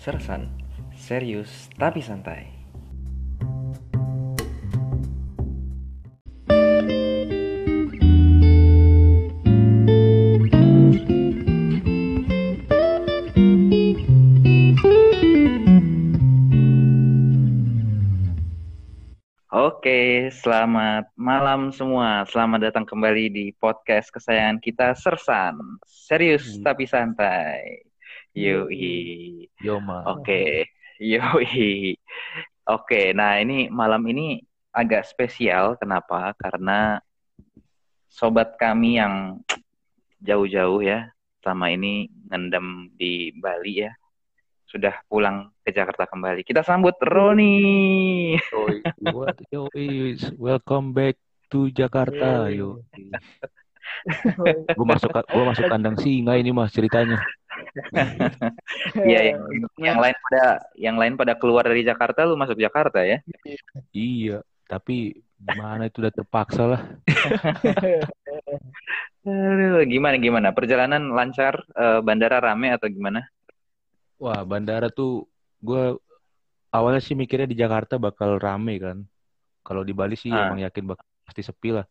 Sersan, serius tapi santai. Oke, selamat malam semua. Selamat datang kembali di podcast kesayangan kita Sersan. Serius Hmm. tapi santai. Yoi. Yoma. Oke, yoi. Oke, nah ini malam ini agak spesial. Kenapa? Karena sobat kami yang jauh-jauh ya, selama ini ngendam di Bali ya, sudah pulang ke Jakarta kembali. Kita sambut Roni. Yoi, what? Yoi, welcome back to Jakarta. Yo. Gue masuk gua masuk kandang singa ini mas ceritanya. Iya, yang, yang lain pada yang lain pada keluar dari Jakarta, lu masuk Jakarta ya? Iya, tapi gimana itu udah terpaksa lah. Aduh, gimana gimana? Perjalanan lancar, eh, bandara rame atau gimana? Wah, bandara tuh gue awalnya sih mikirnya di Jakarta bakal rame kan. Kalau di Bali sih Ah. emang yakin bakal pasti sepi lah.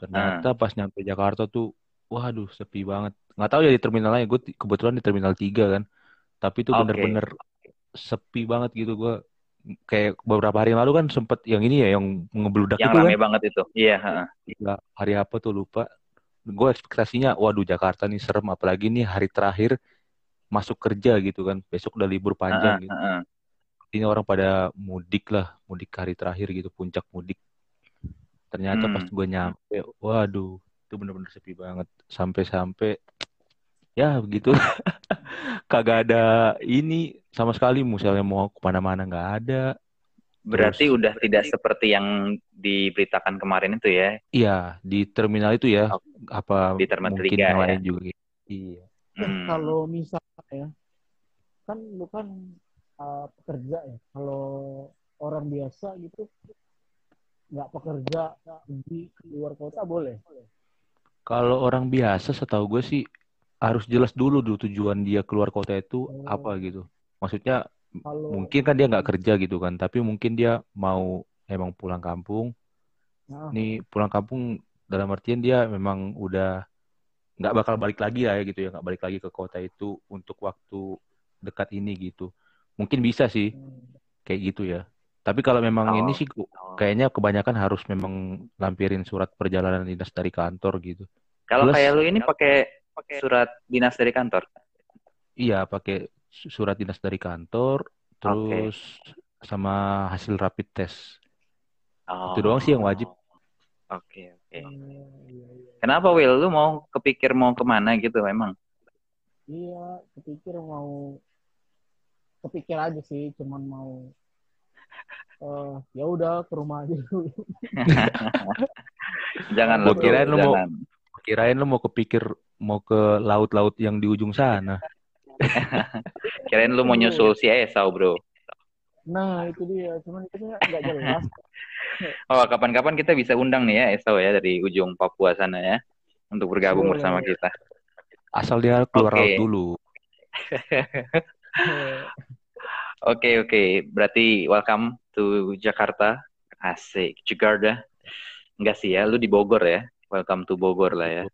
Ternyata pas nyampe Jakarta tuh, waduh sepi banget. Nggak tahu ya di terminal lain. Gue kebetulan di terminal 3 kan. Tapi itu bener-bener sepi banget gitu. Gue kayak beberapa hari yang lalu kan sempet yang ini ya, yang ngebludak Yang itu rame kan. banget itu. Iya. Gila, hari apa tuh lupa. Gue ekspektasinya, waduh Jakarta nih serem. Apalagi nih hari terakhir masuk kerja gitu kan. Besok udah libur panjang Heeh, gitu. heeh. Ini orang pada mudik lah, mudik hari terakhir gitu, puncak mudik. Ternyata Hmm. pas gue nyampe, waduh, itu bener-bener sepi banget. Sampai-sampai, ya begitu. Kagak ada ini sama sekali, misalnya mau ke mana-mana nggak ada. Berarti Terus- udah tidak seperti yang diberitakan kemarin itu ya. Iya, di terminal itu ya, Oke. apa Di terminal mungkin tiga yang ya. lain juga. Iya. Eh, Hmm. kalau misalnya ya, kan lu kan uh, pekerja ya. Kalau orang biasa gitu nggak pekerja di luar kota boleh. Kalau orang biasa, setahu gue sih harus jelas dulu dulu tujuan dia keluar kota itu Oh. apa gitu. Maksudnya Kalau mungkin kan dia nggak kerja gitu kan tapi mungkin dia mau emang pulang kampung nah, nih pulang kampung dalam artian dia memang udah nggak bakal balik lagi lah ya gitu ya nggak balik lagi ke kota itu untuk waktu dekat ini gitu mungkin bisa sih hmm, kayak gitu ya tapi kalau memang Oh. ini sih kayaknya kebanyakan harus memang lampirin surat perjalanan dinas dari kantor gitu Kalau Plus- kayak lu ini pakai surat dinas dari kantor. iya pakai su- surat dinas dari kantor terus sama hasil rapid test Oh. Itu doang sih yang wajib. Oke, oke. hmm, iya, iya. Kenapa Will? Lu mau kepikir mau ke mana gitu memang? Iya, kepikir mau kepikir aja sih, cuman mau eh ya udah ke rumah aja dulu. Jangan lu, kirain lu mau-. Kirain lu mau kepikir mau ke laut-laut yang di ujung sana. Kirain lu mau nyusul si Esau, bro. Nah, itu dia, cuman itu nggak jelas. Oh, kapan-kapan kita bisa undang nih ya Esau ya dari ujung Papua sana ya untuk bergabung Boleh. bersama kita. Asal dia keluar laut dulu. Oke, oke. Berarti welcome to Jakarta. Asik, Jakarta. Enggak sih ya, lu di Bogor ya. Welcome to Bogor lah ya.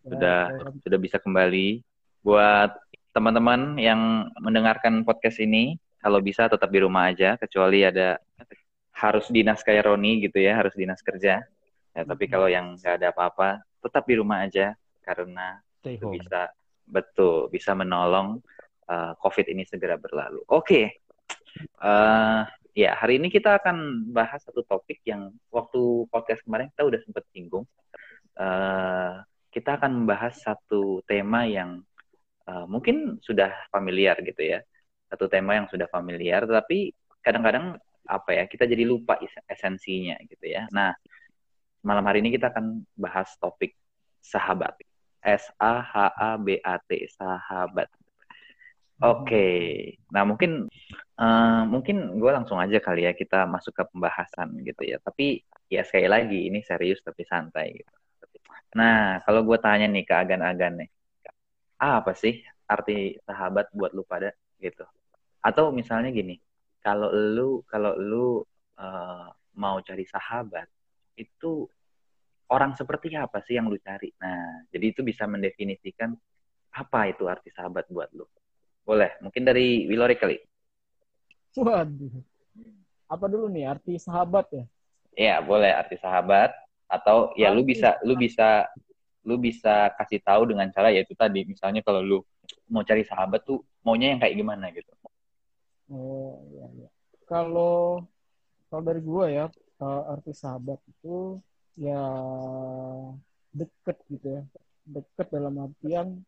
Sudah sudah bisa kembali. Buat teman-teman yang mendengarkan podcast ini, kalau bisa tetap di rumah aja, kecuali ada harus dinas kayak Roni gitu ya, harus dinas kerja. Ya, tapi kalau yang nggak ada apa-apa, tetap di rumah aja karena itu bisa betul bisa menolong uh, COVID ini segera berlalu. Oke, Eh, ya hari ini kita akan bahas satu topik yang waktu podcast kemarin kita udah sempat singgung. Eh, kita akan membahas satu tema yang eh, mungkin sudah familiar gitu ya, satu tema yang sudah familiar, tapi kadang-kadang apa ya kita jadi lupa es- esensinya gitu ya. Nah malam hari ini kita akan bahas topik sahabat. S A H A B A T sahabat. Oke, nah mungkin eh, mungkin gue langsung aja kali ya kita masuk ke pembahasan gitu ya. Tapi ya sekali lagi ini serius tapi santai gitu. Nah kalau gue tanya nih ke agan-agan nih, apa sih arti sahabat buat lu pada gitu? Atau misalnya gini, kalau lu kalau lu uh, mau cari sahabat itu orang seperti apa sih yang lu cari? Nah, jadi itu bisa mendefinisikan apa itu arti sahabat buat lu. Boleh, mungkin dari Wilori kali. Waduh. Apa dulu nih arti sahabat ya? Iya, boleh arti sahabat atau ya arti lu bisa lu bisa lu bisa kasih tahu dengan cara yaitu tadi misalnya kalau lu mau cari sahabat tuh maunya yang kayak gimana gitu. Oh, iya iya. Kalau kalau dari gua ya, uh, arti sahabat itu ya deket gitu ya deket dalam artian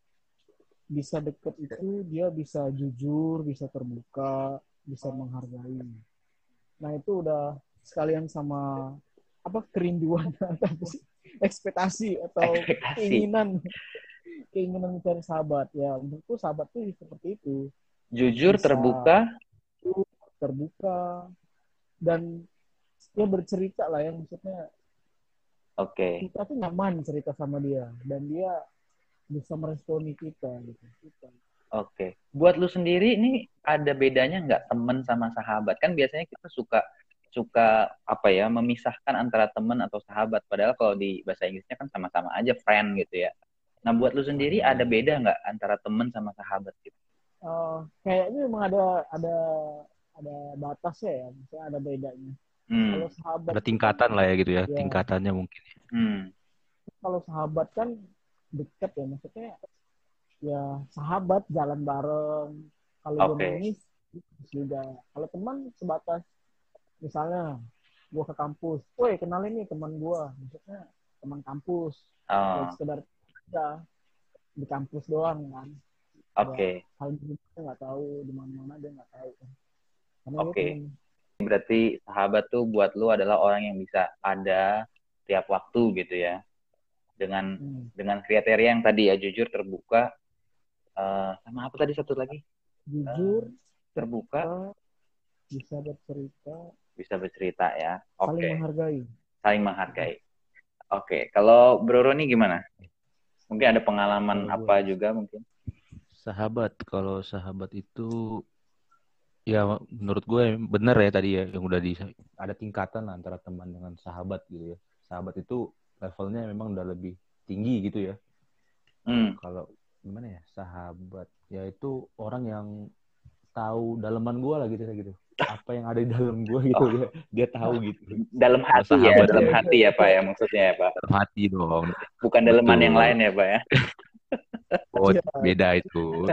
bisa deket itu dia bisa jujur bisa terbuka bisa menghargai. Nah itu udah sekalian sama apa kerinduan atau ekspektasi atau ekspektasi. keinginan. Keinginan mencari sahabat. Ya menurutku sahabat tuh seperti itu. Jujur bisa terbuka. Terbuka. Dan ya bercerita lah ya maksudnya oke. okay. kita tuh nyaman cerita sama dia. Dan dia bisa meresponi kita gitu oke okay. buat lu sendiri ini ada bedanya nggak temen sama sahabat kan biasanya kita suka suka apa ya memisahkan antara teman atau sahabat padahal kalau di bahasa Inggrisnya kan sama-sama aja friend gitu ya nah buat lu sendiri hmm. ada beda nggak antara teman sama sahabat gitu uh, kayaknya memang ada ada ada batasnya ya misalnya ada bedanya Hmm. Kalau sahabat ada tingkatan lah ya gitu ya, ya. tingkatannya mungkin. Ya. Hmm. Kalau sahabat kan dekat ya, maksudnya ya sahabat jalan bareng. Kalau okay. ini juga. Kalau teman sebatas misalnya gua ke kampus, woi kenalin nih teman gua, maksudnya teman kampus. Oh. sekedar aja di kampus doang kan. Oke. Okay. Ya, hal dia nggak tahu di mana-mana dia nggak tahu. Oke. Okay. Berarti sahabat tuh buat lu adalah orang yang bisa ada tiap waktu gitu ya. Dengan hmm. dengan kriteria yang tadi ya jujur, terbuka, uh, sama apa tadi satu lagi? Jujur, uh, terbuka, bisa bercerita, bisa bercerita ya. Oke. Okay. Saling menghargai. Saling menghargai. Oke, okay. kalau Bro Roni gimana? Mungkin ada pengalaman oh, apa juga mungkin? Sahabat, kalau sahabat itu Ya menurut gue bener ya tadi ya yang udah di ada tingkatan antara teman dengan sahabat gitu ya. Sahabat itu levelnya memang udah lebih tinggi gitu ya. Hmm. Kalau gimana ya sahabat ya itu orang yang tahu daleman gue lah gitu gitu. Apa yang ada di dalam gue gitu oh. dia dia tahu gitu. Dalam hati ya, dalam ya. hati ya Pak ya maksudnya ya Pak. Dalam hati dong. Bukan daleman yang lain ya Pak ya. Oh, beda itu.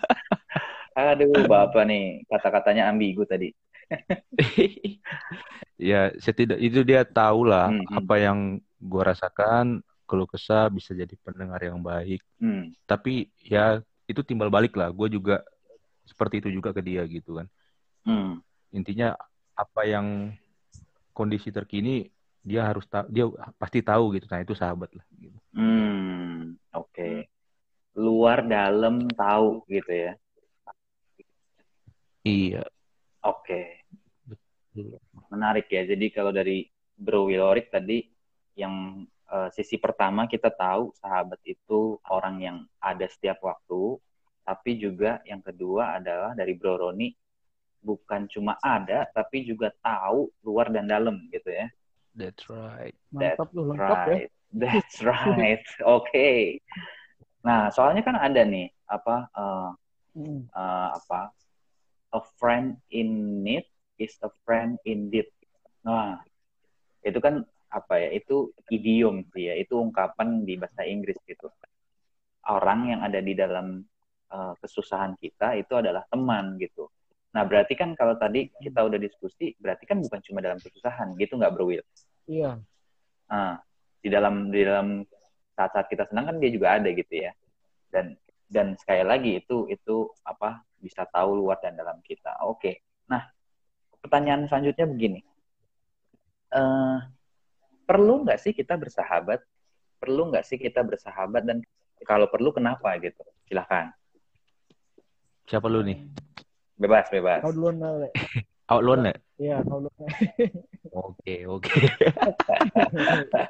Aduh, Bapak nih, kata-katanya ambigu tadi. ya, setidak itu dia tahu lah hmm, hmm. apa yang gue rasakan, kalau kesah bisa jadi pendengar yang baik. Hmm. Tapi ya itu timbal balik lah. Gue juga seperti itu juga ke dia gitu kan. Hmm. Intinya apa yang kondisi terkini dia harus tahu, dia pasti tahu gitu. Nah itu sahabat lah. Gitu. Hmm, oke. Okay. Luar dalam tahu gitu ya. Iya. Oke. Menarik ya. Jadi kalau dari Bro Wilorik tadi yang uh, sisi pertama kita tahu sahabat itu orang yang ada setiap waktu, tapi juga yang kedua adalah dari Bro Roni bukan cuma ada tapi juga tahu luar dan dalam gitu ya. That's right. That's Mantap lengkap ya. right. ya. That's right. Oke. Okay. Nah, soalnya kan ada nih apa uh, hmm. uh, apa a friend in need is a friend indeed. Nah, itu kan apa ya? Itu idiom sih ya. Itu ungkapan di bahasa Inggris gitu. Orang yang ada di dalam uh, kesusahan kita itu adalah teman gitu. Nah, berarti kan kalau tadi kita udah diskusi, berarti kan bukan cuma dalam kesusahan, gitu nggak, Bro Will? Iya. Nah, di dalam di dalam saat-saat kita senang kan dia juga ada gitu ya. Dan dan sekali lagi itu itu apa bisa tahu luar dan dalam kita. Oke. Nah, pertanyaan selanjutnya begini. Uh, perlu nggak sih kita bersahabat? Perlu nggak sih kita bersahabat dan kalau perlu kenapa gitu? Silahkan. Siapa lu nih? Bebas, bebas. Kau duluan, Kau duluan ya? Iya, kau duluan. Oke, oke.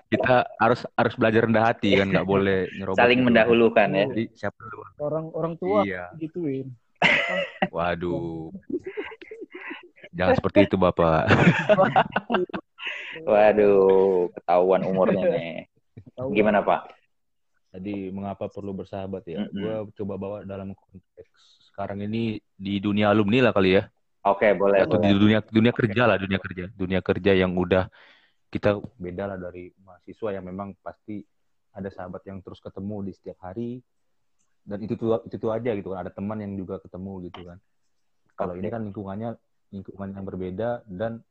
Kita harus harus belajar rendah hati kan, nggak boleh nyerobot. Saling mendahulukan ya. Jadi siapa dulu? Orang orang tua iya. gituin. Waduh. Jangan seperti itu, Bapak. Waduh, ketahuan umurnya nih. Gimana Pak? Jadi mengapa perlu bersahabat ya? Mm-mm. Gue coba bawa dalam konteks sekarang ini di dunia alumni lah kali ya. Oke, boleh. Atau di boleh. dunia dunia kerja lah, dunia kerja. Dunia kerja yang udah kita beda lah dari mahasiswa yang memang pasti ada sahabat yang terus ketemu di setiap hari dan itu tuh itu tuh aja gitu kan. Ada teman yang juga ketemu gitu kan. Kalau ini kan lingkungannya lingkungan yang berbeda dan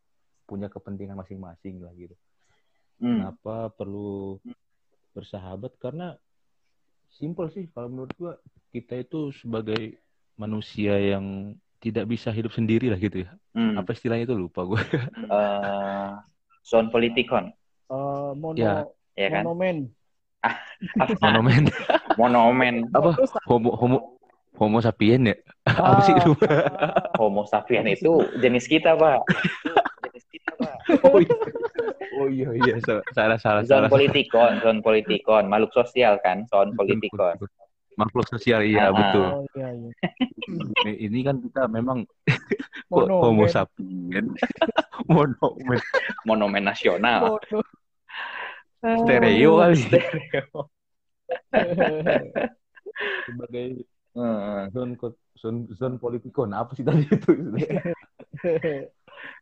punya kepentingan masing-masing lah gitu. Hmm. Kenapa perlu bersahabat? Karena simpel sih kalau menurut gua kita itu sebagai manusia yang tidak bisa hidup sendiri lah gitu ya. Hmm. Apa istilahnya itu lupa gue. Eh, zone politikon, Eh, mono, Ya, ya kan? monomen. Apa? Monomen Monomen, apa? Homo homo homo sapien ya? Apa sih itu? ah, Homo sapien itu jenis kita, Pak. Oh iya. Oh iya iya salah salah salah. Zone salah. politikon, zone politikon, makhluk sosial kan, zone politikon. Makhluk sosial iya Ah. betul. Oh iya iya. Ini, ini kan kita memang Monomen. homo sapien. Monomen. Monumen nasional. Mono. Stereo kali. Stereo. Sebagai zone ko- zone, zone politikon apa sih tadi itu?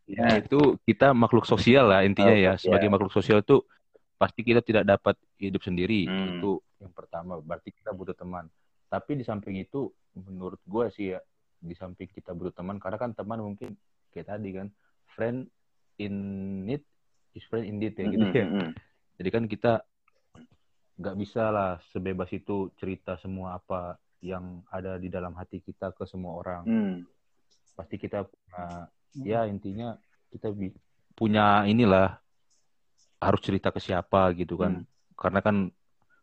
Ya, itu kita makhluk sosial lah intinya Makhluk ya. Sebagai makhluk sosial tuh pasti kita tidak dapat hidup sendiri. Hmm. Itu yang pertama. Berarti kita butuh teman. Tapi di samping itu, menurut gue sih ya, di samping kita butuh teman, karena kan teman mungkin kayak tadi kan, friend in need is friend indeed ya gitu Hmm, ya. hmm, hmm. Jadi kan kita nggak bisa lah sebebas itu cerita semua apa yang ada di dalam hati kita ke semua orang Hmm. pasti kita punya ya intinya kita punya inilah harus cerita ke siapa gitu kan karena kan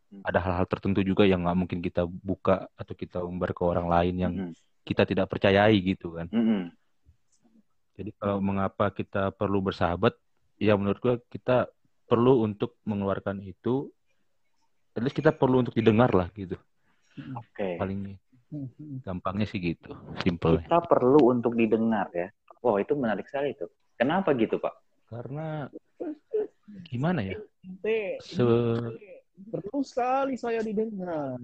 Hmm. ada hal-hal tertentu juga yang nggak mungkin kita buka atau kita umbar ke orang lain yang Hmm. kita tidak percayai gitu kan Hmm, hmm. jadi kalau mengapa kita perlu bersahabat ya menurut gua kita perlu untuk mengeluarkan itu at least kita perlu untuk didengar lah gitu Oke. paling gampangnya sih gitu simple Kita perlu untuk didengar ya. Wow, itu menarik sekali tuh. Kenapa gitu, Pak? karena gimana ya Se- perlu sekali saya didengar.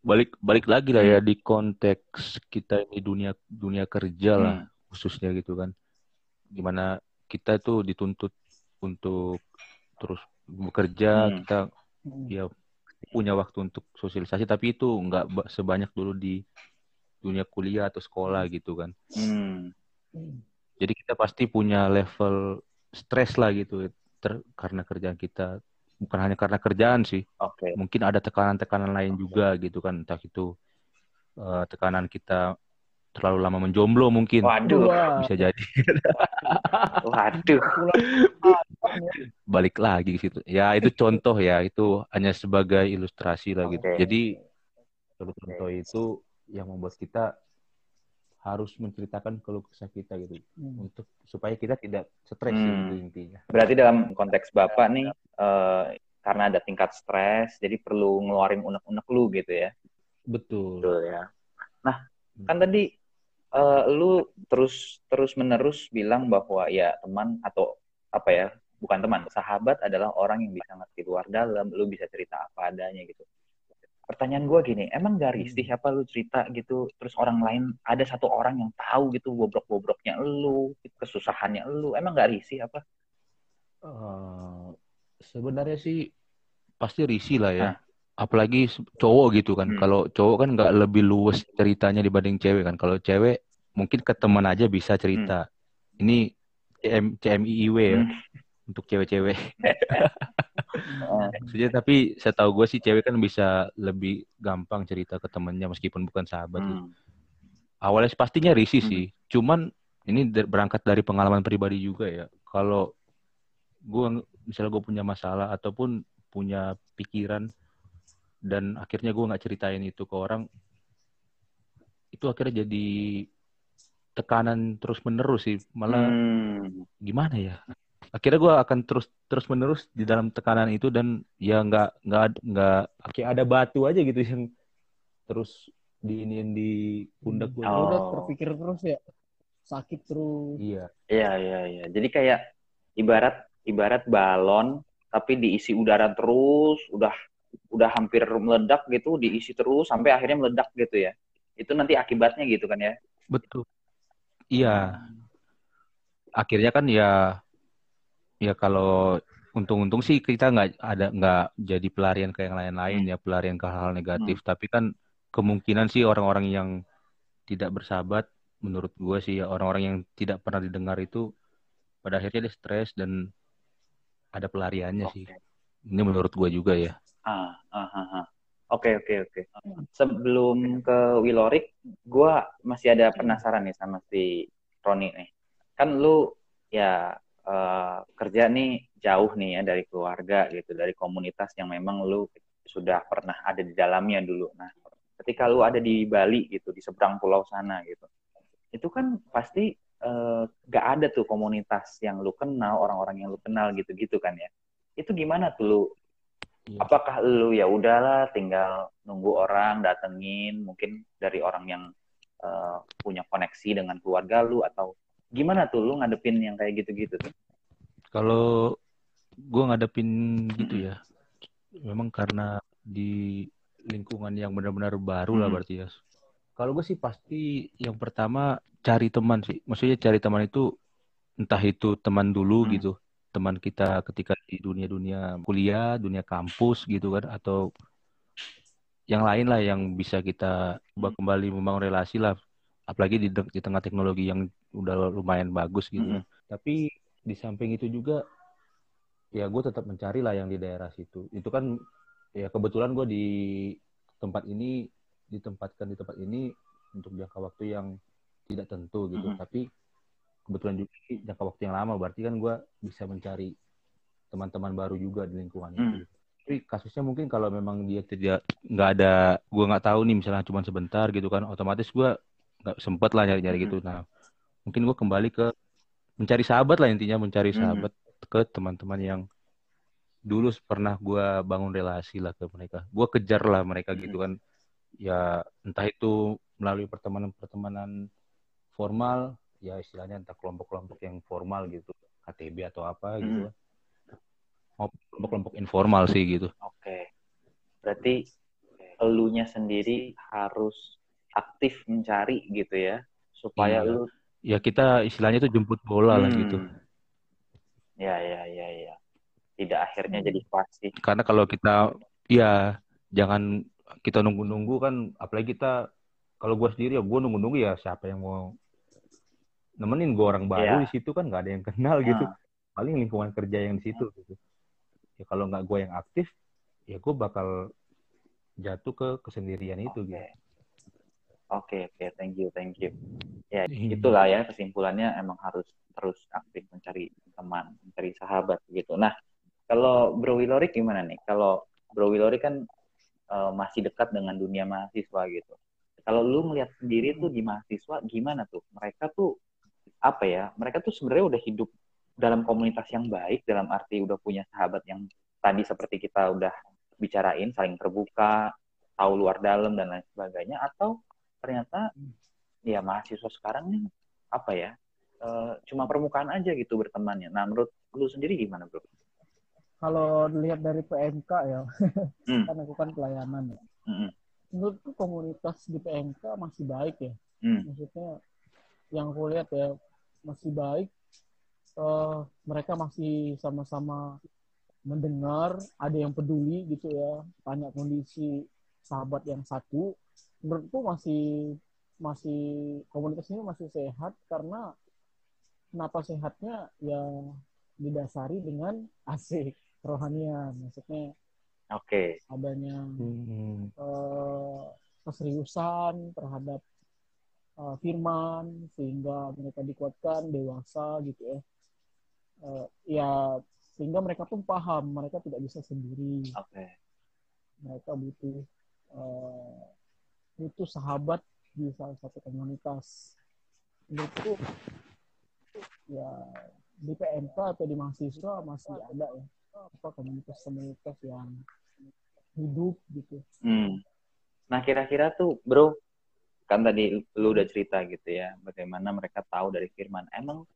balik balik lagi lah ya di konteks kita ini dunia dunia kerja lah Hmm. khususnya gitu kan di mana kita tuh dituntut untuk terus bekerja Hmm. kita ya punya waktu untuk sosialisasi tapi itu nggak ba- sebanyak dulu di dunia kuliah atau sekolah gitu kan Hmm. jadi kita pasti punya level stres lah gitu ter- karena kerjaan kita bukan hanya karena kerjaan sih Oke. mungkin ada tekanan-tekanan lain juga gitu kan entah itu eh, tekanan kita terlalu lama menjomblo mungkin. Waduh. Bisa jadi. Waduh. balik lagi ke situ. Ya itu contoh ya. Itu hanya sebagai ilustrasi lah gitu. Oke. jadi contoh itu yang membuat kita harus menceritakan keluh kesah kita gitu. Untuk supaya kita tidak stres Hmm. itu intinya. Berarti dalam konteks Bapak nih, eh, karena ada tingkat stres, jadi perlu ngeluarin unek-unek lu gitu ya. betul. Betul ya. Nah, kan tadi eh, lu terus terus menerus bilang bahwa ya teman atau apa ya, bukan teman, sahabat adalah orang yang bisa ngerti luar dalam, lu bisa cerita apa adanya gitu. Pertanyaan gue gini, emang gak risih apa lu cerita gitu, terus orang lain ada satu orang yang tahu gitu bobrok-bobroknya lu, kesusahannya lu, emang gak risih apa? Eh, sebenarnya sih pasti risih lah ya. Hah. Apalagi cowok gitu kan. Hmm. Kalau cowok kan nggak lebih luas ceritanya dibanding cewek kan. Kalau cewek mungkin ke teman aja bisa cerita. Ini CM, CMIIW ya Hmm. untuk cewek-cewek. Maksudnya tapi saya tahu gue sih cewek kan bisa lebih gampang cerita ke temennya meskipun bukan sahabat. gitu. hmm. Awalnya pastinya risih Hmm. sih. Cuman ini berangkat dari pengalaman pribadi juga ya. Kalau gue misalnya gue punya masalah ataupun punya pikiran dan akhirnya gue nggak ceritain itu ke orang, itu akhirnya jadi tekanan terus menerus sih. Malah Hmm. gimana ya? akhirnya gue akan terus terus menerus di dalam tekanan itu dan ya nggak nggak nggak kayak ada batu aja gitu yang terus di ini di pundak gue Oh. Udah terpikir terus ya. Sakit terus. iya Iya, iya, iya. Jadi kayak ibarat ibarat balon tapi diisi udara terus, udah udah hampir meledak gitu, diisi terus sampai akhirnya meledak gitu ya. Itu nanti akibatnya gitu kan ya. betul. Iya. Akhirnya kan ya ya kalau untung-untung sih kita nggak ada nggak jadi pelarian ke yang lain-lain ya pelarian ke hal-hal negatif. Tapi kan kemungkinan sih orang-orang yang tidak bersahabat menurut gue sih ya orang-orang yang tidak pernah didengar itu pada akhirnya dia stres dan ada pelariannya sih. Oke. ini menurut gue juga ya Ah, ah, ah, ah. Oke, oke, oke. Sebelum ke Wilorik, gue masih ada penasaran nih sama si Roni nih. Kan lu ya eh, kerja nih jauh nih ya dari keluarga gitu, dari komunitas yang memang lu sudah pernah ada di dalamnya dulu. Nah, ketika lu ada di Bali gitu, di seberang pulau sana gitu, itu kan pasti eh, gak ada tuh komunitas yang lu kenal, orang-orang yang lu kenal gitu-gitu kan ya. Itu gimana tuh lu Iya. apakah lu ya udahlah tinggal nunggu orang datengin mungkin dari orang yang eh, punya koneksi dengan keluarga lu atau gimana tuh lu ngadepin yang kayak gitu-gitu tuh Kalau gue ngadepin gitu ya, memang karena di lingkungan yang benar-benar baru lah Hmm. berarti ya. Kalau gue sih pasti yang pertama cari teman sih. Maksudnya cari teman itu entah itu teman dulu Hmm. gitu, teman kita ketika di dunia-dunia kuliah, dunia kampus gitu kan, atau yang lain lah yang bisa kita coba kembali membangun relasi lah. Apalagi di, di tengah teknologi yang udah lumayan bagus gitu. Mm-mm. Tapi di samping itu juga ya gue tetap mencari lah yang di daerah situ itu kan ya kebetulan gue di tempat ini ditempatkan di tempat ini untuk jangka waktu yang tidak tentu gitu Mhm. tapi kebetulan juga jangka waktu yang lama berarti kan gue bisa mencari teman-teman baru juga di lingkungan itu Hmm. tapi kasusnya mungkin kalau memang dia tidak nggak ada gue nggak tahu nih misalnya cuma sebentar gitu kan otomatis gue nggak sempet lah nyari-nyari Mhm. gitu nah mungkin gue kembali ke mencari sahabat lah intinya mencari Mhm. sahabat ke teman-teman yang dulu pernah gue bangun relasi lah ke mereka gue kejar lah mereka Mhm. gitu kan ya entah itu melalui pertemanan-pertemanan formal ya istilahnya entah kelompok-kelompok yang formal gitu KTB atau apa gitu kan maupun kelompok-kelompok informal sih gitu. Oke. Berarti elunya sendiri harus aktif mencari gitu ya supaya Iya. lu ya kita istilahnya itu jemput bola lah Hmm. gitu. Ya ya ya ya. Tidak akhirnya jadi pasti karena kalau kita ya jangan kita nunggu-nunggu kan apalagi kita kalau gue sendiri ya gue nunggu-nunggu ya siapa yang mau nemenin gue orang baru Iya. di situ kan nggak ada yang kenal gitu Nah, paling lingkungan kerja yang di situ gitu ya kalau nggak gue yang aktif ya gue bakal jatuh ke kesendirian itu Oke. gitu Oke, oke, thank you, thank you. Ya, Iya. itulah ya kesimpulannya emang harus terus aktif mencari teman, mencari sahabat gitu. Nah, kalau Bro Wilorik gimana nih? Kalau Bro Wilorik kan eh, masih dekat dengan dunia mahasiswa gitu. Kalau lu melihat sendiri tuh di mahasiswa gimana tuh? Mereka tuh apa ya? Mereka tuh sebenarnya udah hidup dalam komunitas yang baik, dalam arti udah punya sahabat yang tadi seperti kita udah bicarain, saling terbuka, tahu luar dalam dan lain sebagainya, atau ternyata ya mahasiswa sekarang nih apa ya eh, cuma permukaan aja gitu bertemannya. Nah menurut lu sendiri gimana bro? Kalau dilihat dari PMK ya, Hmm. kan aku kan pelayanan ya. Mm-mm. Menurutku komunitas di PMK masih baik ya. Hmm. Maksudnya yang aku lihat ya masih baik. Eh, mereka masih sama-sama mendengar, ada yang peduli gitu ya, tanya kondisi sahabat yang satu. Menurutku masih masih komunitas ini masih sehat karena kenapa sehatnya ya didasari dengan asik kerohanian maksudnya Oke. adanya Hmm. eh, keseriusan terhadap eh, firman sehingga mereka dikuatkan dewasa gitu ya Eh, ya sehingga mereka pun paham mereka tidak bisa sendiri Oke. mereka butuh eh, butuh sahabat di salah satu komunitas menurutku ya di PMK atau di mahasiswa masih ada ya apa komunitas-komunitas yang hidup gitu. Hmm. Nah, kira-kira tuh, bro, kan tadi lu udah cerita gitu ya, bagaimana mereka tahu dari firman. Emang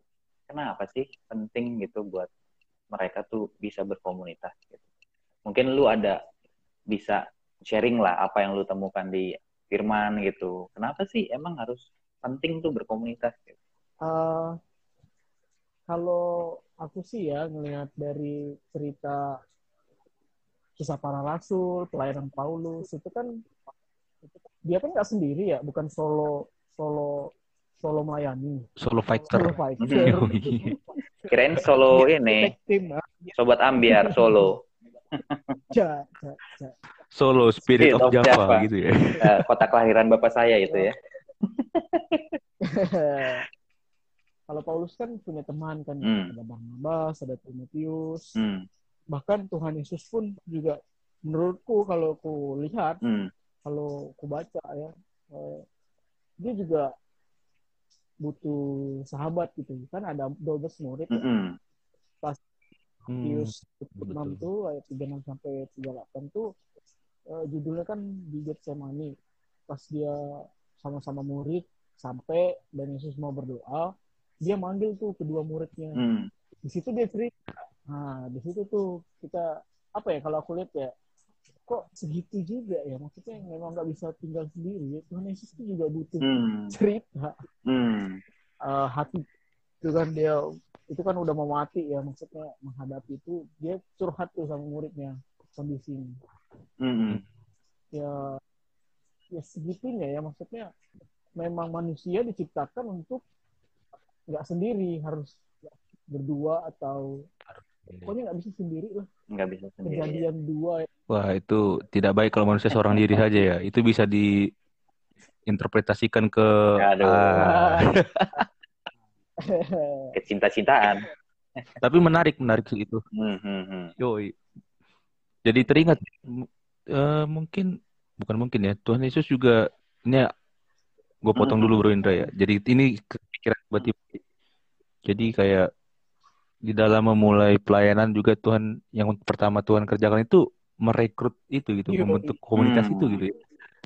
kenapa sih penting gitu buat mereka tuh bisa berkomunitas gitu? Mungkin lu ada bisa sharing lah apa yang lu temukan di firman gitu. Kenapa sih emang harus penting tuh berkomunitas gitu? Uh, kalau aku sih ya ngelihat dari cerita kisah para rasul, pelayanan Paulus itu kan dia kan nggak sendiri ya, bukan solo solo solo melayani. Solo fighter. Solo fighter. Kirain solo ini. Ah. Sobat ambiar solo. ja, ja, ja. Solo Spirit, Spirit of, of Java, Java. gitu ya. Eh, kota kelahiran bapak saya itu ya. Kalau Paulus kan punya teman kan, Hmm. ada Barnabas, ada Timotius, Hmm. bahkan Tuhan Yesus pun juga menurutku kalau aku lihat, Hmm. Kalau aku baca ya, eh, dia juga butuh sahabat gitu. Kan ada 12 murid, ya. Mm-mm. Hmm. Matius betul. 6 tuh ayat 36 sampai 38 tuh eh, judulnya kan di Getsemani. Pas dia sama-sama murid sampai dan Yesus mau berdoa, dia manggil tuh kedua muridnya. Hmm. Di situ dia cerita. Nah, di situ tuh kita apa ya kalau aku lihat ya kok segitu juga ya maksudnya memang nggak bisa tinggal sendiri ya. Tuhan Yesus itu juga butuh Hmm. cerita Hmm. eh, hati itu kan dia itu kan udah mau mati ya maksudnya menghadapi itu dia curhat tuh sama muridnya kondisinya Hmm. ya ya segitunya ya maksudnya memang manusia diciptakan untuk nggak sendiri harus berdua atau pokoknya nggak bisa sendiri lah Nggak bisa sendiri. kejadian dua ya. Wah, itu tidak baik kalau manusia seorang diri saja ya. Itu bisa diinterpretasikan ke Aduh. ah, Kecinta-cintaan. tapi menarik, menarik sih itu. Hmm. Hmm. Hmm. Yoi. Jadi teringat eh, mungkin bukan mungkin ya. Tuhan Yesus juga ini gue potong dulu Bro Indra ya. Jadi ini kepikiran tiba-tiba. Jadi kayak di dalam memulai pelayanan juga Tuhan yang pertama Tuhan kerjakan itu merekrut itu gitu, Yoi. membentuk komunitas Hmm. itu gitu ya.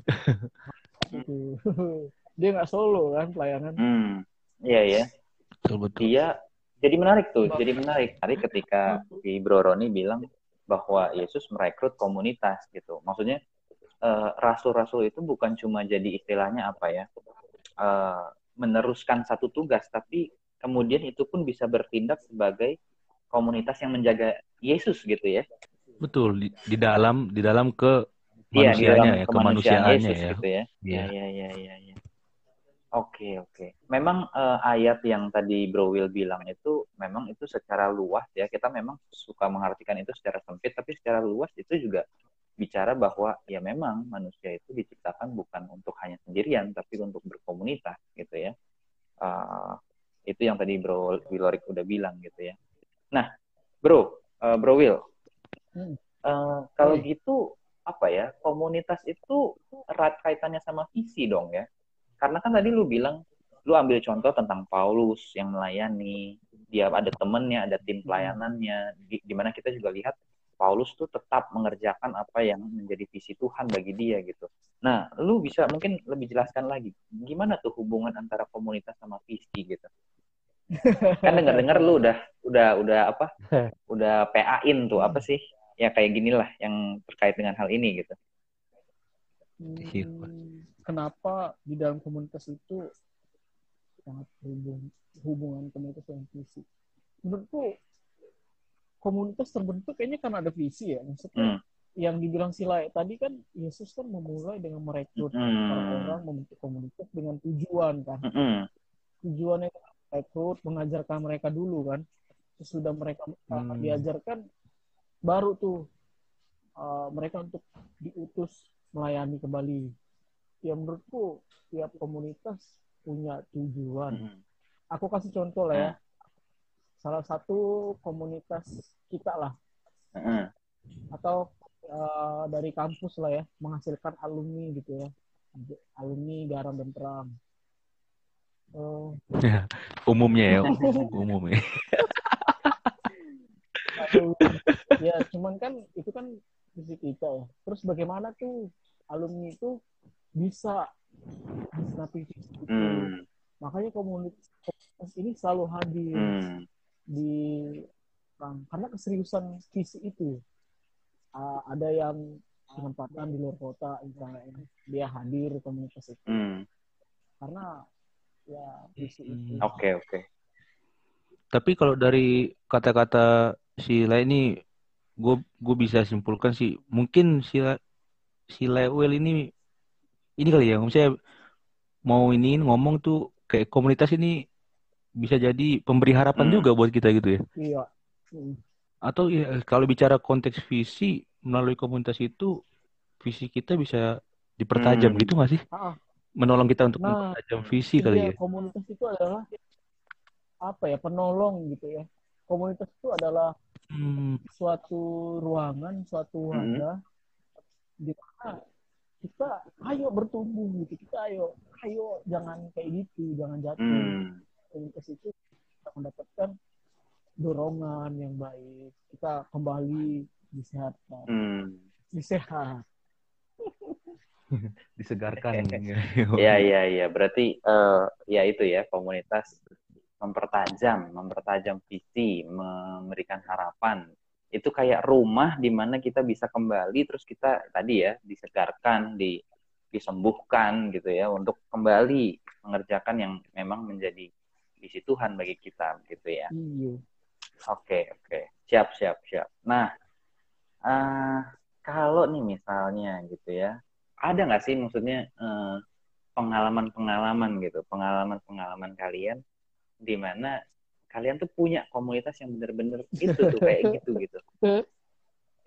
dia nggak solo kan pelayanan Hmm. Iya ya. Betul betul. Dia jadi menarik tuh. Jadi menarik. Tadi ketika si Bro Roni bilang bahwa Yesus merekrut komunitas gitu. Maksudnya eh, rasul-rasul itu bukan cuma jadi istilahnya apa ya eh, meneruskan satu tugas, tapi kemudian itu pun bisa bertindak sebagai komunitas yang menjaga Yesus gitu ya. Betul di, di dalam di dalam ke Iya, di dalam ya, kemanusiaan kemanusiaannya Yesus ya. gitu ya. Iya. Iya, iya, iya, iya. Oke, oke. Memang eh, ayat yang tadi Bro Will bilang itu memang itu secara luas ya. Kita memang suka mengartikan itu secara sempit, tapi secara luas itu juga bicara bahwa ya memang manusia itu diciptakan bukan untuk hanya sendirian, tapi untuk berkomunitas gitu ya. Eh, itu yang tadi Bro Willorik udah bilang gitu ya. Nah, Bro, eh, Bro Will, Hmm. eh, kalau Oi. gitu apa ya komunitas itu erat kaitannya sama visi dong ya karena kan tadi lu bilang lu ambil contoh tentang Paulus yang melayani dia ada temennya ada tim pelayanannya di, di mana kita juga lihat Paulus tuh tetap mengerjakan apa yang menjadi visi Tuhan bagi dia gitu nah lu bisa mungkin lebih jelaskan lagi gimana tuh hubungan antara komunitas sama visi gitu kan dengar-dengar lu udah udah udah apa udah PA-in tuh apa sih ya kayak gini lah yang terkait dengan hal ini gitu Iya. Hmm, kenapa di dalam komunitas itu sangat hubung, hubungan komunitas dengan visi? Menurutku komunitas terbentuk kayaknya karena ada visi ya. Maksudnya Hmm. yang dibilang Sila tadi kan Yesus kan memulai dengan merekrut Hmm. orang-orang membentuk komunitas dengan tujuan kan. Mm-mm. Tujuannya rekrut mengajarkan mereka dulu kan. Sesudah mereka uh, Hmm. diajarkan baru tuh uh, mereka untuk diutus melayani kembali. Ya menurutku tiap komunitas punya tujuan. Mm-mm. Aku kasih contoh lah ya. Salah satu komunitas kita lah Mm-mm. atau uh, dari kampus lah ya menghasilkan alumni gitu ya. Alumni garam dan terang. Uh, Umumnya ya, umum ya. Waduh. Ya, cuman kan itu kan visi kita ya. Terus bagaimana tuh alumni itu bisa menikmati visi itu. Hmm. Makanya komunitas, ini selalu hadir Hmm. di orang karena keseriusan visi itu. Ah, ada yang penempatan di luar kota, misalnya dia hadir di komunitas itu Hmm. karena ya visi itu. Hmm. Oke, oke. Tapi kalau dari kata-kata si Le ini, gue gue bisa simpulkan sih, mungkin si si Lewel ini ini kali ya, misalnya mau ini ngomong tuh kayak komunitas ini bisa jadi pemberi harapan Hmm. juga buat kita gitu ya. Iya. Hmm. Atau ya, kalau bicara konteks visi melalui komunitas itu, visi kita bisa dipertajam Hmm. gitu nggak sih? Ah, Menolong kita untuk Nah, mempertajam visi kali iya, ya. komunitas itu adalah apa ya penolong gitu ya. Komunitas itu adalah Hmm. suatu ruangan, suatu Hmm. wadah di mana kita ayo bertumbuh gitu. Kita ayo ayo jangan kayak gitu, jangan jatuh. Hmm. Komunitas itu kita mendapatkan dorongan yang baik. Kita kembali disehatkan, Hmm. disehat. Disegarkan. Iya, iya, iya. Berarti eh, ya itu ya komunitas mempertajam, mempertajam visi, memberikan harapan. Itu kayak rumah di mana kita bisa kembali terus kita tadi ya disegarkan, di disembuhkan gitu ya untuk kembali mengerjakan yang memang menjadi visi Tuhan bagi kita gitu ya. Iya. Oke, oke. Siap, siap, siap. Nah, eh, kalau nih misalnya gitu ya, ada nggak sih maksudnya eh, pengalaman-pengalaman gitu, pengalaman-pengalaman kalian di mana kalian tuh punya komunitas yang bener-bener itu tuh kayak gitu gitu.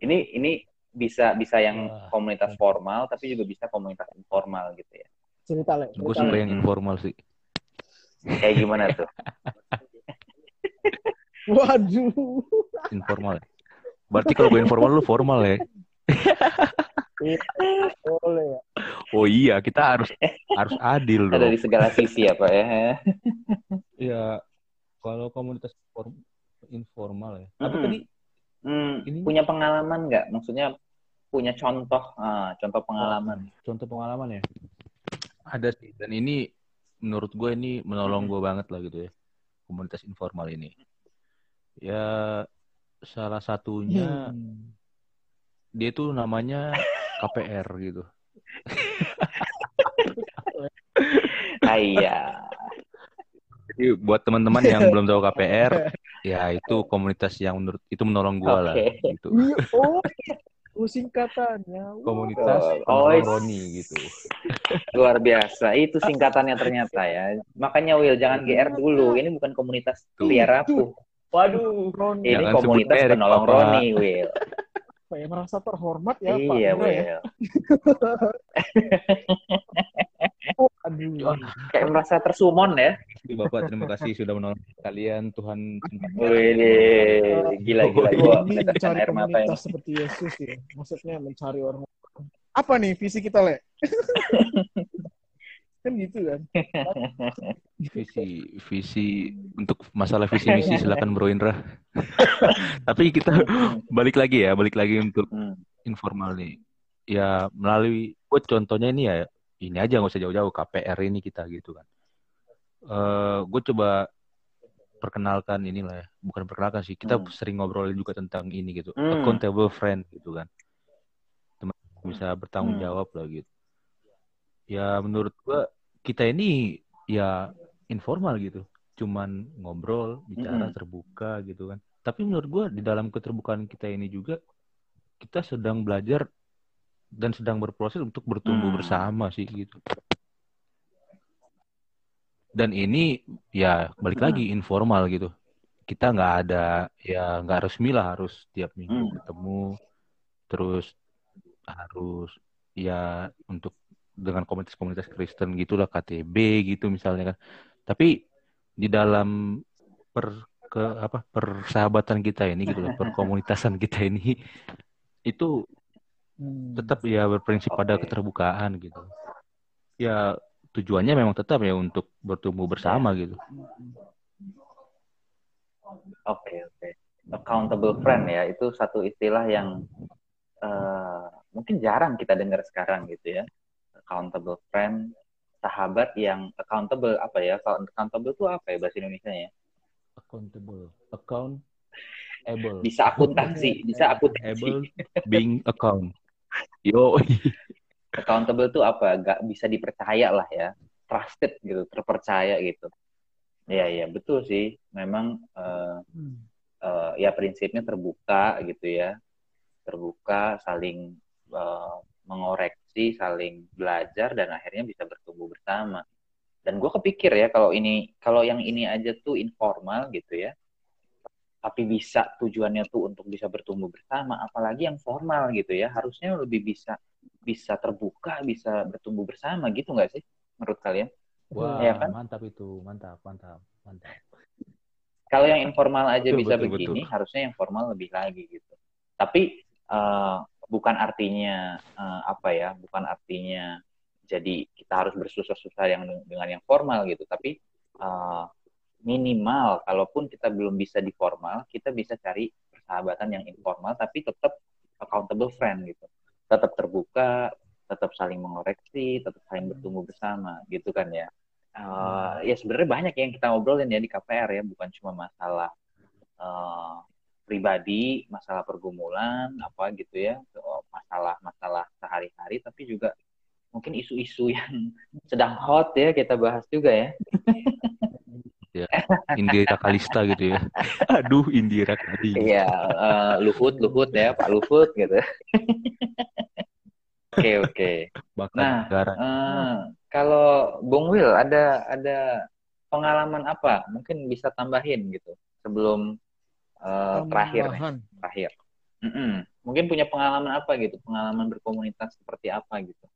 Ini ini bisa bisa yang komunitas formal tapi juga bisa komunitas informal gitu ya. Cerita le. Gue suka yang informal sih. Kayak gimana tuh? Waduh. Informal. Berarti kalau gue informal lu formal ya. Boleh ya. Oh iya, kita harus harus adil Ada dong. di segala sisi ya Pak ya. Iya. Kalau komunitas form- informal ya. Tapi Mm-mm. tadi Hmm, Ini- punya pengalaman nggak? Maksudnya punya contoh, ah, contoh pengalaman. contoh pengalaman ya. Ada sih. Dan ini menurut gue ini menolong gue banget lah gitu ya. Komunitas informal ini. Ya salah satunya Hmm. dia tuh namanya KPR gitu. Ah, iya. Jadi buat teman-teman yang belum tahu KPR, ya itu komunitas yang menurut itu menolong gue lah Oke. gitu. Iya, oh, oh singkatannya. Komunitas Oh, is- Roni gitu. Luar biasa. Itu singkatannya ternyata ya. Makanya Will jangan GR dulu. Ini bukan komunitas Rapuh. Waduh. Ron, Ini Jangan komunitas penolong. Roni, Will. Apa ya, merasa terhormat ya Pak iya, Indra ya. Oh, aduh. Kayak merasa tersumon ya. Bapak terima kasih sudah menolong kalian. Tuhan Wih, gila gila gua Ini mencari air mata ini. komunitas seperti Yesus ya. Maksudnya mencari orang. Apa nih visi kita, Le? kan gitu kan. visi visi untuk masalah visi misi silakan Bro Indra. Tapi kita balik lagi ya, balik lagi untuk Hmm. informal nih. Ya melalui buat contohnya ini ya ini aja nggak usah jauh-jauh KPR ini kita gitu kan. Eh gue coba perkenalkan inilah ya, bukan perkenalkan sih. Kita Hmm. sering ngobrol juga tentang ini gitu, Hmm. accountable friend gitu kan. Teman bisa bertanggung Hmm. jawab lah gitu. Ya menurut gua kita ini ya informal gitu, cuman ngobrol, bicara Mm-mm. terbuka gitu kan. Tapi menurut gua di dalam keterbukaan kita ini juga kita sedang belajar dan sedang berproses untuk bertumbuh Hmm. bersama sih gitu. Dan ini ya balik Hmm. lagi informal gitu. Kita nggak ada ya nggak resmi lah harus tiap minggu Hmm. ketemu, terus harus ya untuk dengan komunitas-komunitas Kristen gitulah KTB gitu misalnya kan. Tapi di dalam per ke apa persahabatan kita ini gitu loh, perkomunitasan kita ini itu Hmm. tetap ya berprinsip pada Oke. keterbukaan gitu. Ya tujuannya memang tetap ya untuk bertumbuh bersama gitu. Oke, oke. accountable friend ya itu satu istilah yang uh, mungkin jarang kita dengar sekarang gitu ya accountable friend sahabat yang accountable apa ya kalau accountable itu apa ya bahasa Indonesia ya? Accountable. Account able bisa akuntansi bisa akuntansi. Able being account. Yo. Accountable itu apa? Gak bisa dipercaya lah ya. Trusted gitu terpercaya gitu. Iya iya betul sih. Memang uh, uh, ya prinsipnya terbuka gitu ya. Terbuka saling uh, mengoreksi saling belajar dan akhirnya bisa bertumbuh bersama dan gue kepikir ya kalau ini kalau yang ini aja tuh informal gitu ya tapi bisa tujuannya tuh untuk bisa bertumbuh bersama apalagi yang formal gitu ya harusnya lebih bisa bisa terbuka bisa bertumbuh bersama gitu nggak sih menurut kalian wah ya kan? mantap itu mantap mantap mantap kalau yang informal aja betul, bisa betul, begini, betul. harusnya yang formal lebih lagi gitu. Tapi uh, bukan artinya uh, apa ya? Bukan artinya jadi kita harus bersusah-susah yang dengan yang formal gitu. Tapi uh, minimal, kalaupun kita belum bisa di formal, kita bisa cari persahabatan yang informal, tapi tetap accountable friend gitu. Tetap terbuka, tetap saling mengoreksi, tetap saling bertumbuh bersama gitu kan ya uh, ya sebenarnya banyak yang kita ngobrolin ya di KPR ya bukan cuma masalah uh, pribadi masalah pergumulan apa gitu ya masalah-masalah sehari-hari tapi juga mungkin isu-isu yang sedang hot ya kita bahas juga ya. Ya Indira Kalista gitu ya. Aduh Indira Kalista. Iya uh, Luhut Luhut ya Pak Luhut gitu. Oke oke. Nah, uh, kalau Bung Will ada ada pengalaman apa? Mungkin bisa tambahin gitu sebelum uh, terakhir nih, terakhir. Mm -mm. Mungkin punya pengalaman apa gitu? Pengalaman berkomunitas seperti apa gitu?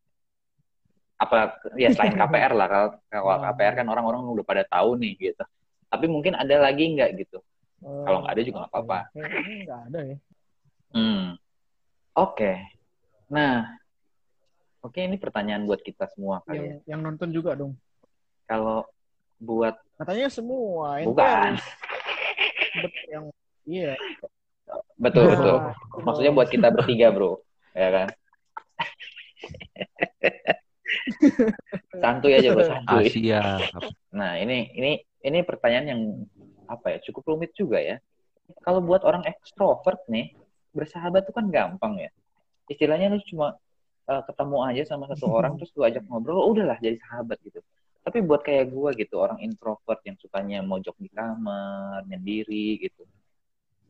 Apa ya selain KPR lah kalau kalau KPR kan orang-orang udah pada tahu nih gitu. Tapi mungkin ada lagi nggak gitu? Uh, kalau nggak ada juga nggak apa-apa. Nggak ada ya. Hmm. Oke. Okay. Nah, Oke, ini pertanyaan buat kita semua kali yang, ya. Yang nonton juga dong. Kalau buat katanya semua bukan yang iya. Betul nah, betul maksudnya buat kita bertiga bro. Ya kan? Santuy aja bro santuy. Asia. Nah ini ini ini pertanyaan yang apa ya cukup rumit juga ya. Kalau buat orang ekstrovert nih bersahabat tuh kan gampang ya. Istilahnya lu cuma uh, ketemu aja sama satu orang terus lu ajak ngobrol oh, udahlah jadi sahabat gitu. Tapi buat kayak gue gitu orang introvert yang sukanya mojok di kamar nyendiri gitu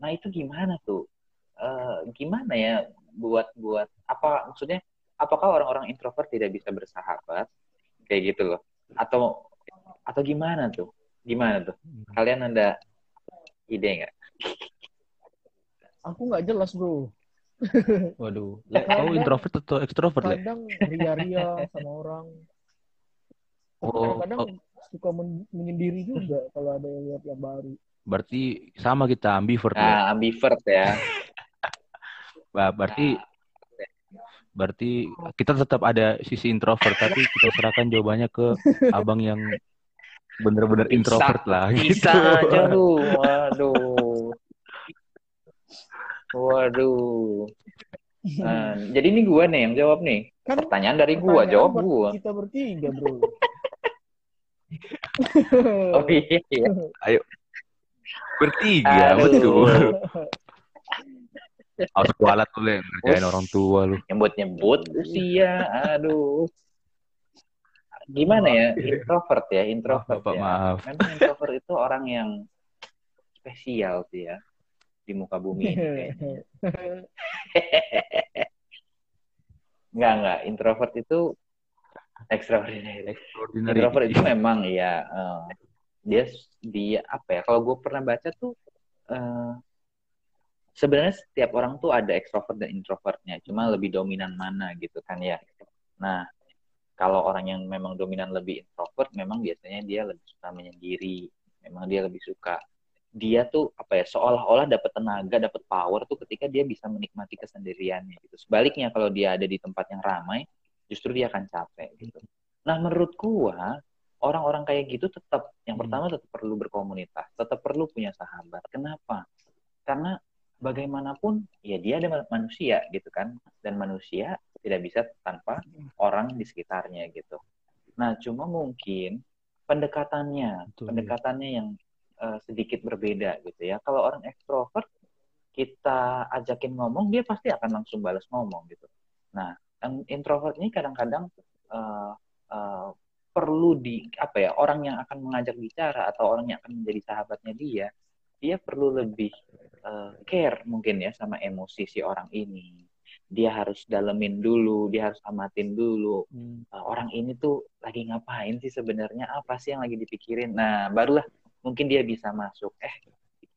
nah itu gimana tuh? Uh, gimana ya buat buat apa maksudnya apakah orang-orang introvert tidak bisa bersahabat? Kayak gitu loh. Atau atau gimana tuh? Gimana tuh? Kalian ada ide nggak? Aku nggak jelas bro. Waduh, kau introvert atau ekstrovert? Kadang ria-ria sama orang. Oh, kadang oh. suka men menyendiri juga kalau ada yang lihat yang baru. Berarti sama kita ambivert nah, ya? ambivert ya. bah, berarti berarti kita tetap ada sisi introvert tapi kita serahkan jawabannya ke abang yang bener-bener introvert lah bisa gitu. aja lu waduh Waduh. Nah, jadi ini gue nih yang jawab nih. Kan pertanyaan dari gue, jawab gue. Kita bertiga, bro. oh iya, iya. Ayo. Bertiga, betul. Harus kualat tuh, Le. Ngerjain orang tua lu. Nyebut-nyebut usia, aduh. Gimana ya? Introvert ya, introvert maaf, ya. Maaf. Memang introvert itu orang yang spesial sih ya di muka bumi ini enggak enggak introvert itu extraordinary. extraordinary. Introvert itu memang ya uh, dia dia apa ya? Kalau gue pernah baca tuh uh, sebenarnya setiap orang tuh ada extrovert dan introvertnya, cuma lebih dominan mana gitu kan ya. Nah, kalau orang yang memang dominan lebih introvert, memang biasanya dia lebih suka menyendiri, memang dia lebih suka dia tuh apa ya seolah-olah dapat tenaga, dapat power tuh ketika dia bisa menikmati kesendiriannya gitu. Sebaliknya kalau dia ada di tempat yang ramai, justru dia akan capek gitu. Nah, menurut gua orang-orang kayak gitu tetap yang hmm. pertama tetap perlu berkomunitas, tetap perlu punya sahabat. Kenapa? karena bagaimanapun ya dia ada manusia gitu kan dan manusia tidak bisa tanpa orang di sekitarnya gitu nah cuma mungkin pendekatannya Betul. pendekatannya yang uh, sedikit berbeda gitu ya kalau orang ekstrovert kita ajakin ngomong dia pasti akan langsung balas ngomong gitu nah yang introvert ini kadang-kadang uh, uh, perlu di apa ya orang yang akan mengajak bicara atau orang yang akan menjadi sahabatnya dia dia perlu lebih uh, care mungkin ya sama emosi si orang ini. Dia harus dalemin dulu dia harus amatin dulu hmm. uh, orang ini tuh lagi ngapain sih sebenarnya apa sih yang lagi dipikirin. Nah barulah mungkin dia bisa masuk eh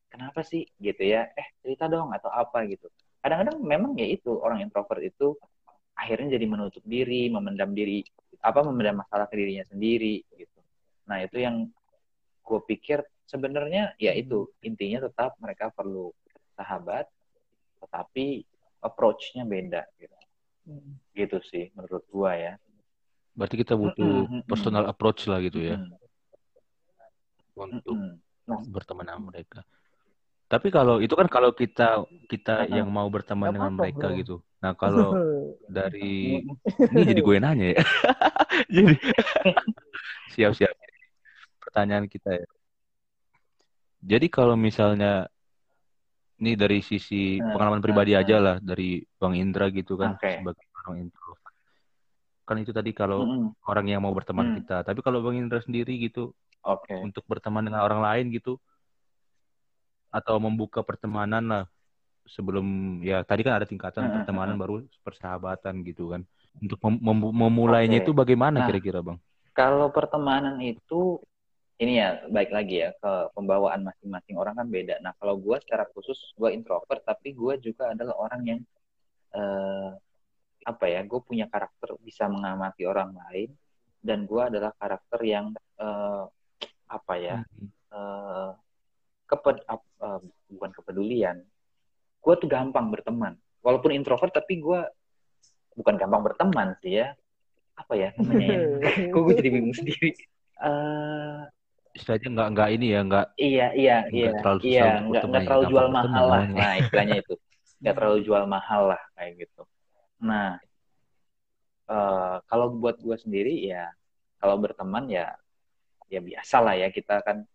kenapa sih? Gitu ya. Eh cerita dong atau apa gitu. Kadang-kadang memang ya itu orang introvert itu akhirnya jadi menutup diri memendam diri apa memendam masalah ke dirinya sendiri gitu. Nah itu yang gue pikir sebenarnya ya hmm. itu intinya tetap mereka perlu sahabat, tetapi approach-nya beda gitu. Hmm. Gitu sih menurut gue ya. Berarti kita butuh mm -hmm. personal approach lah gitu ya. Mm -hmm. Untuk mm -hmm. berteman dengan mereka. Tapi kalau itu kan kalau kita kita uh-huh. yang mau berteman dengan apa, mereka bro. gitu. Nah kalau dari ini jadi gue nanya ya. jadi siap-siap. Pertanyaan kita ya. Jadi kalau misalnya ini dari sisi pengalaman pribadi aja lah dari Bang Indra gitu kan okay. sebagai orang introvert. Kan itu tadi kalau mm. orang yang mau berteman mm. kita. Tapi kalau Bang Indra sendiri gitu, okay. untuk berteman dengan orang lain gitu, atau membuka pertemanan lah sebelum ya tadi kan ada tingkatan pertemanan baru persahabatan gitu kan untuk mem mem memulainya okay. itu bagaimana nah, kira-kira bang? Kalau pertemanan itu ini ya baik lagi ya ke pembawaan masing-masing orang kan beda. Nah kalau gue secara khusus gue introvert tapi gue juga adalah orang yang uh, apa ya gue punya karakter bisa mengamati orang lain dan gue adalah karakter yang uh, apa ya hmm. uh, keped uh, bukan kepedulian. Gue tuh gampang berteman. Walaupun introvert tapi gue bukan gampang berteman sih ya. Apa ya namanya ya? Kok gue jadi bingung sendiri? Uh, istilahnya nggak nggak ini ya nggak iya iya iya. terlalu iya nggak nggak terlalu jual mahal lah. nah istilahnya itu. Nggak terlalu jual mahal lah kayak gitu. Nah uh, kalau buat gue sendiri ya kalau berteman ya ya biasa lah ya. Kita kan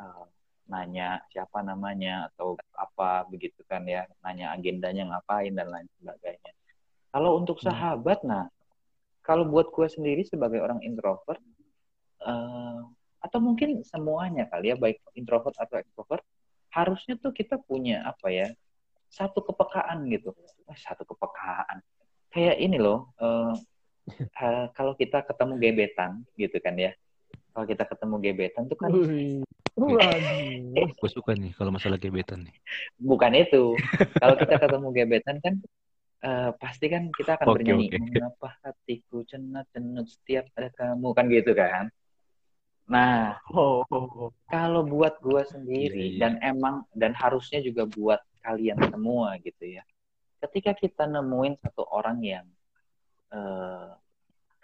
uh, nanya siapa namanya atau apa begitu kan ya nanya agendanya ngapain dan lain sebagainya kalau untuk hmm. sahabat hmm. nah kalau buat gue sendiri sebagai orang introvert uh, atau mungkin semuanya kali ya baik introvert atau extrovert harusnya tuh kita punya apa ya satu kepekaan gitu eh, satu kepekaan kayak ini loh uh, uh, kalau kita ketemu gebetan gitu kan ya kalau kita ketemu gebetan tuh kan Waduh. Gue suka nih kalau masalah gebetan nih. Bukan itu. kalau kita ketemu gebetan kan uh, pasti kan kita akan okay, bernyanyi okay. mengapa hatiku cenat cenut setiap ada kamu kan gitu kan. Nah, oh, oh, oh. kalau buat gue sendiri yeah, yeah. dan emang dan harusnya juga buat kalian semua gitu ya. Ketika kita nemuin satu orang yang uh,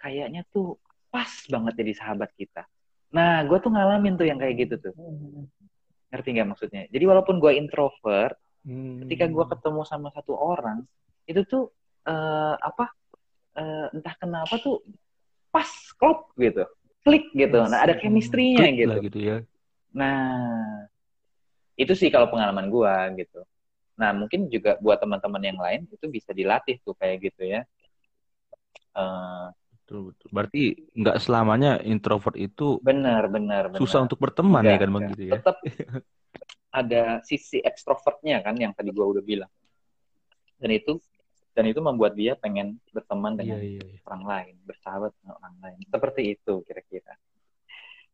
kayaknya tuh pas banget jadi sahabat kita Nah, gue tuh ngalamin tuh yang kayak gitu tuh. Ngerti nggak maksudnya? Jadi walaupun gue introvert, hmm. ketika gue ketemu sama satu orang, itu tuh uh, apa? Uh, entah kenapa tuh pas klop gitu, klik gitu. Nah, ada chemistry-nya gitu. gitu ya. Nah, itu sih kalau pengalaman gue gitu. Nah, mungkin juga buat teman-teman yang lain itu bisa dilatih tuh kayak gitu ya. Uh, Betul, betul. Berarti nggak selamanya introvert itu benar, benar, benar. susah untuk berteman enggak, ya kan bang gitu ya. Tetap ada sisi ekstrovertnya kan yang tadi gua udah bilang. Dan itu dan itu membuat dia pengen berteman dengan iya, iya, iya. orang lain, bersahabat dengan orang lain. Seperti itu kira-kira.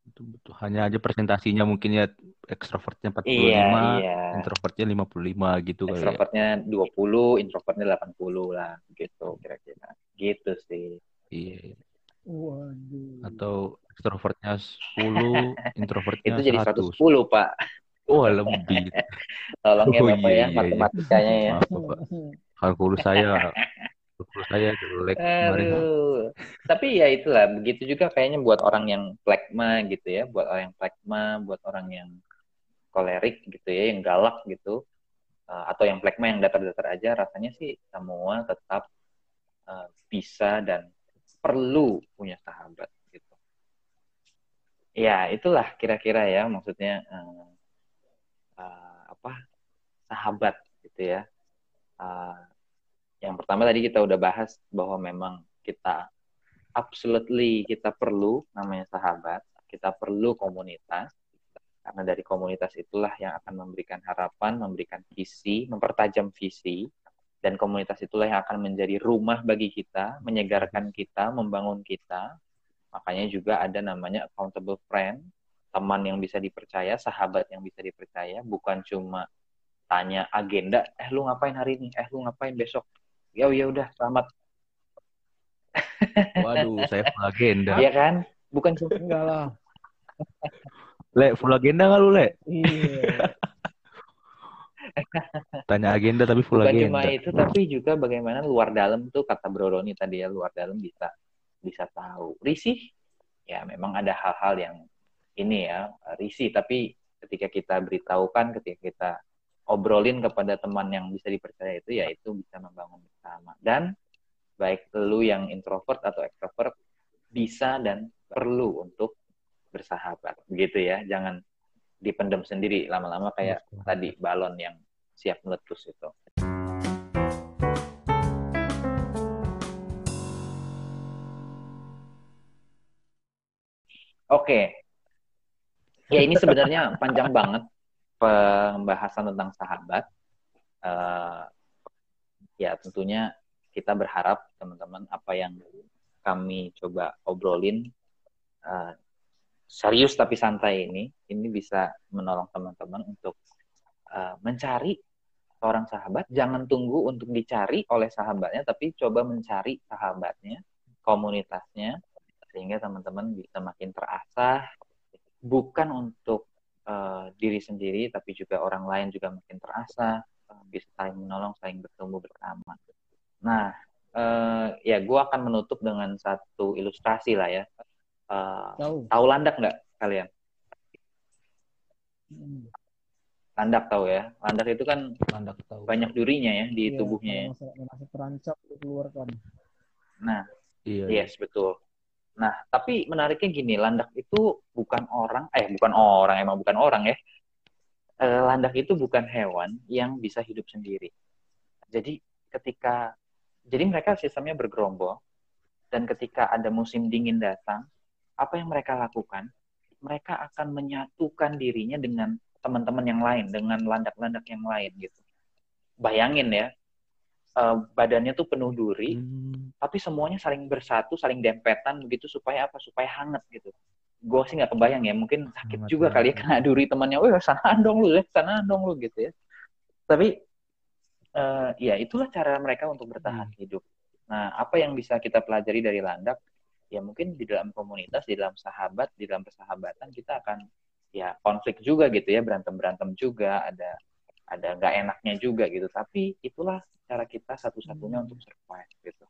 Betul, betul. Hanya aja presentasinya mungkin ya ekstrovertnya 45, iya, iya. introvertnya 55 gitu kali ya. Ekstrovertnya ya. 20, introvertnya 80 lah gitu kira-kira. Gitu sih. Iya. Waduh. Atau extrovertnya 10, introvertnya Itu jadi 110, Pak. Oh, lebih. Tolong ya, Bapak ya, iya, ya, matematikanya iya. ya. Maaf, Bapak. Kalkulus saya kalkulus saya jelek kemarin. Tapi ya itulah, begitu juga kayaknya buat orang yang plekma gitu ya, buat orang yang plekma, buat orang yang kolerik gitu ya, yang galak gitu. uh, atau yang plekma yang datar-datar aja rasanya sih semua tetap uh, bisa dan perlu punya sahabat gitu. Ya itulah kira-kira ya maksudnya uh, uh, apa sahabat gitu ya. Uh, yang pertama tadi kita udah bahas bahwa memang kita absolutely kita perlu namanya sahabat kita perlu komunitas karena dari komunitas itulah yang akan memberikan harapan, memberikan visi, mempertajam visi, dan komunitas itulah yang akan menjadi rumah bagi kita, menyegarkan kita, membangun kita. Makanya juga ada namanya accountable friend, teman yang bisa dipercaya, sahabat yang bisa dipercaya, bukan cuma tanya agenda, eh lu ngapain hari ini, eh lu ngapain besok, ya ya udah selamat. Waduh, saya full agenda. Iya kan? Bukan cuma enggak lah. Le, full agenda nggak lu, Le? Iya. Tanya agenda tapi full Bukan agenda. cuma itu, tapi juga bagaimana luar dalam tuh kata Bro Roni tadi ya, luar dalam bisa bisa tahu. Risih, ya memang ada hal-hal yang ini ya, risih. Tapi ketika kita beritahukan, ketika kita obrolin kepada teman yang bisa dipercaya itu, ya itu bisa membangun bersama. Dan baik lu yang introvert atau extrovert bisa dan perlu untuk bersahabat gitu ya jangan dipendam sendiri. Lama-lama kayak Betul. tadi balon yang siap meletus itu. Oke. Ya ini sebenarnya panjang banget pembahasan tentang sahabat. Eh, ya tentunya kita berharap teman-teman apa yang kami coba obrolin uh, serius tapi santai ini ini bisa menolong teman-teman untuk uh, mencari seorang sahabat. Jangan tunggu untuk dicari oleh sahabatnya tapi coba mencari sahabatnya komunitasnya sehingga teman-teman bisa makin terasah. Bukan untuk uh, diri sendiri tapi juga orang lain juga makin terasah bisa saling menolong saling bertumbuh bersama. Nah uh, ya gue akan menutup dengan satu ilustrasi lah ya Uh, Tahu. tahu landak nggak kalian? Hmm. Landak tahu ya. Landak itu kan Landak tahu. banyak durinya ya di Iya, tubuhnya ya. masih terancam dikeluarkan. Nah, Iya. yes betul. Nah, tapi menariknya gini, landak itu bukan orang, eh bukan orang, emang bukan orang ya. Eh, landak itu bukan hewan yang bisa hidup sendiri. Jadi ketika, jadi mereka sistemnya bergerombol, dan ketika ada musim dingin datang, apa yang mereka lakukan? Mereka akan menyatukan dirinya dengan teman-teman yang lain, dengan landak-landak yang lain gitu. Bayangin ya, eh, badannya tuh penuh duri, Hmm. tapi semuanya saling bersatu, saling dempetan begitu supaya apa? Supaya hangat gitu. Gue sih nggak kebayang ya, mungkin sakit Hangat juga banget. kali ya kena duri temannya. Wah, sanaan dong lu, ya, sanaan dong lu gitu ya. Tapi eh, ya itulah cara mereka untuk bertahan hidup. Nah, apa yang bisa kita pelajari dari landak? Ya mungkin di dalam komunitas, di dalam sahabat, di dalam persahabatan kita akan ya konflik juga gitu ya, berantem-berantem juga, ada ada nggak enaknya juga gitu. Tapi itulah cara kita satu-satunya untuk survive gitu.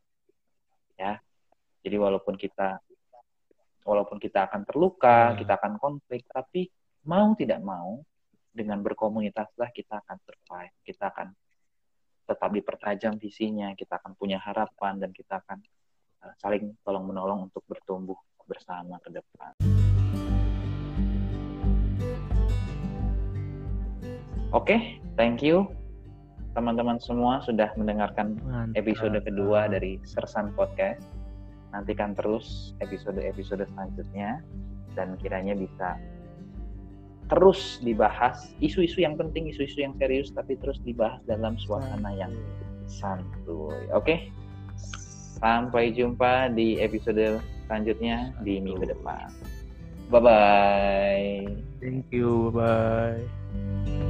Ya. Jadi walaupun kita walaupun kita akan terluka, Hmm. kita akan konflik, tapi mau tidak mau dengan berkomunitaslah kita akan survive, kita akan tetap dipertajam visinya, kita akan punya harapan dan kita akan saling tolong menolong untuk bertumbuh bersama ke depan. Oke, thank you teman-teman semua sudah mendengarkan Mantap. episode kedua dari Sersan Podcast. Nantikan terus episode-episode selanjutnya dan kiranya bisa terus dibahas isu-isu yang penting, isu-isu yang serius, tapi terus dibahas dalam suasana yang santuy. Oke, sampai jumpa di episode selanjutnya di minggu depan. Bye bye. Thank you. Bye.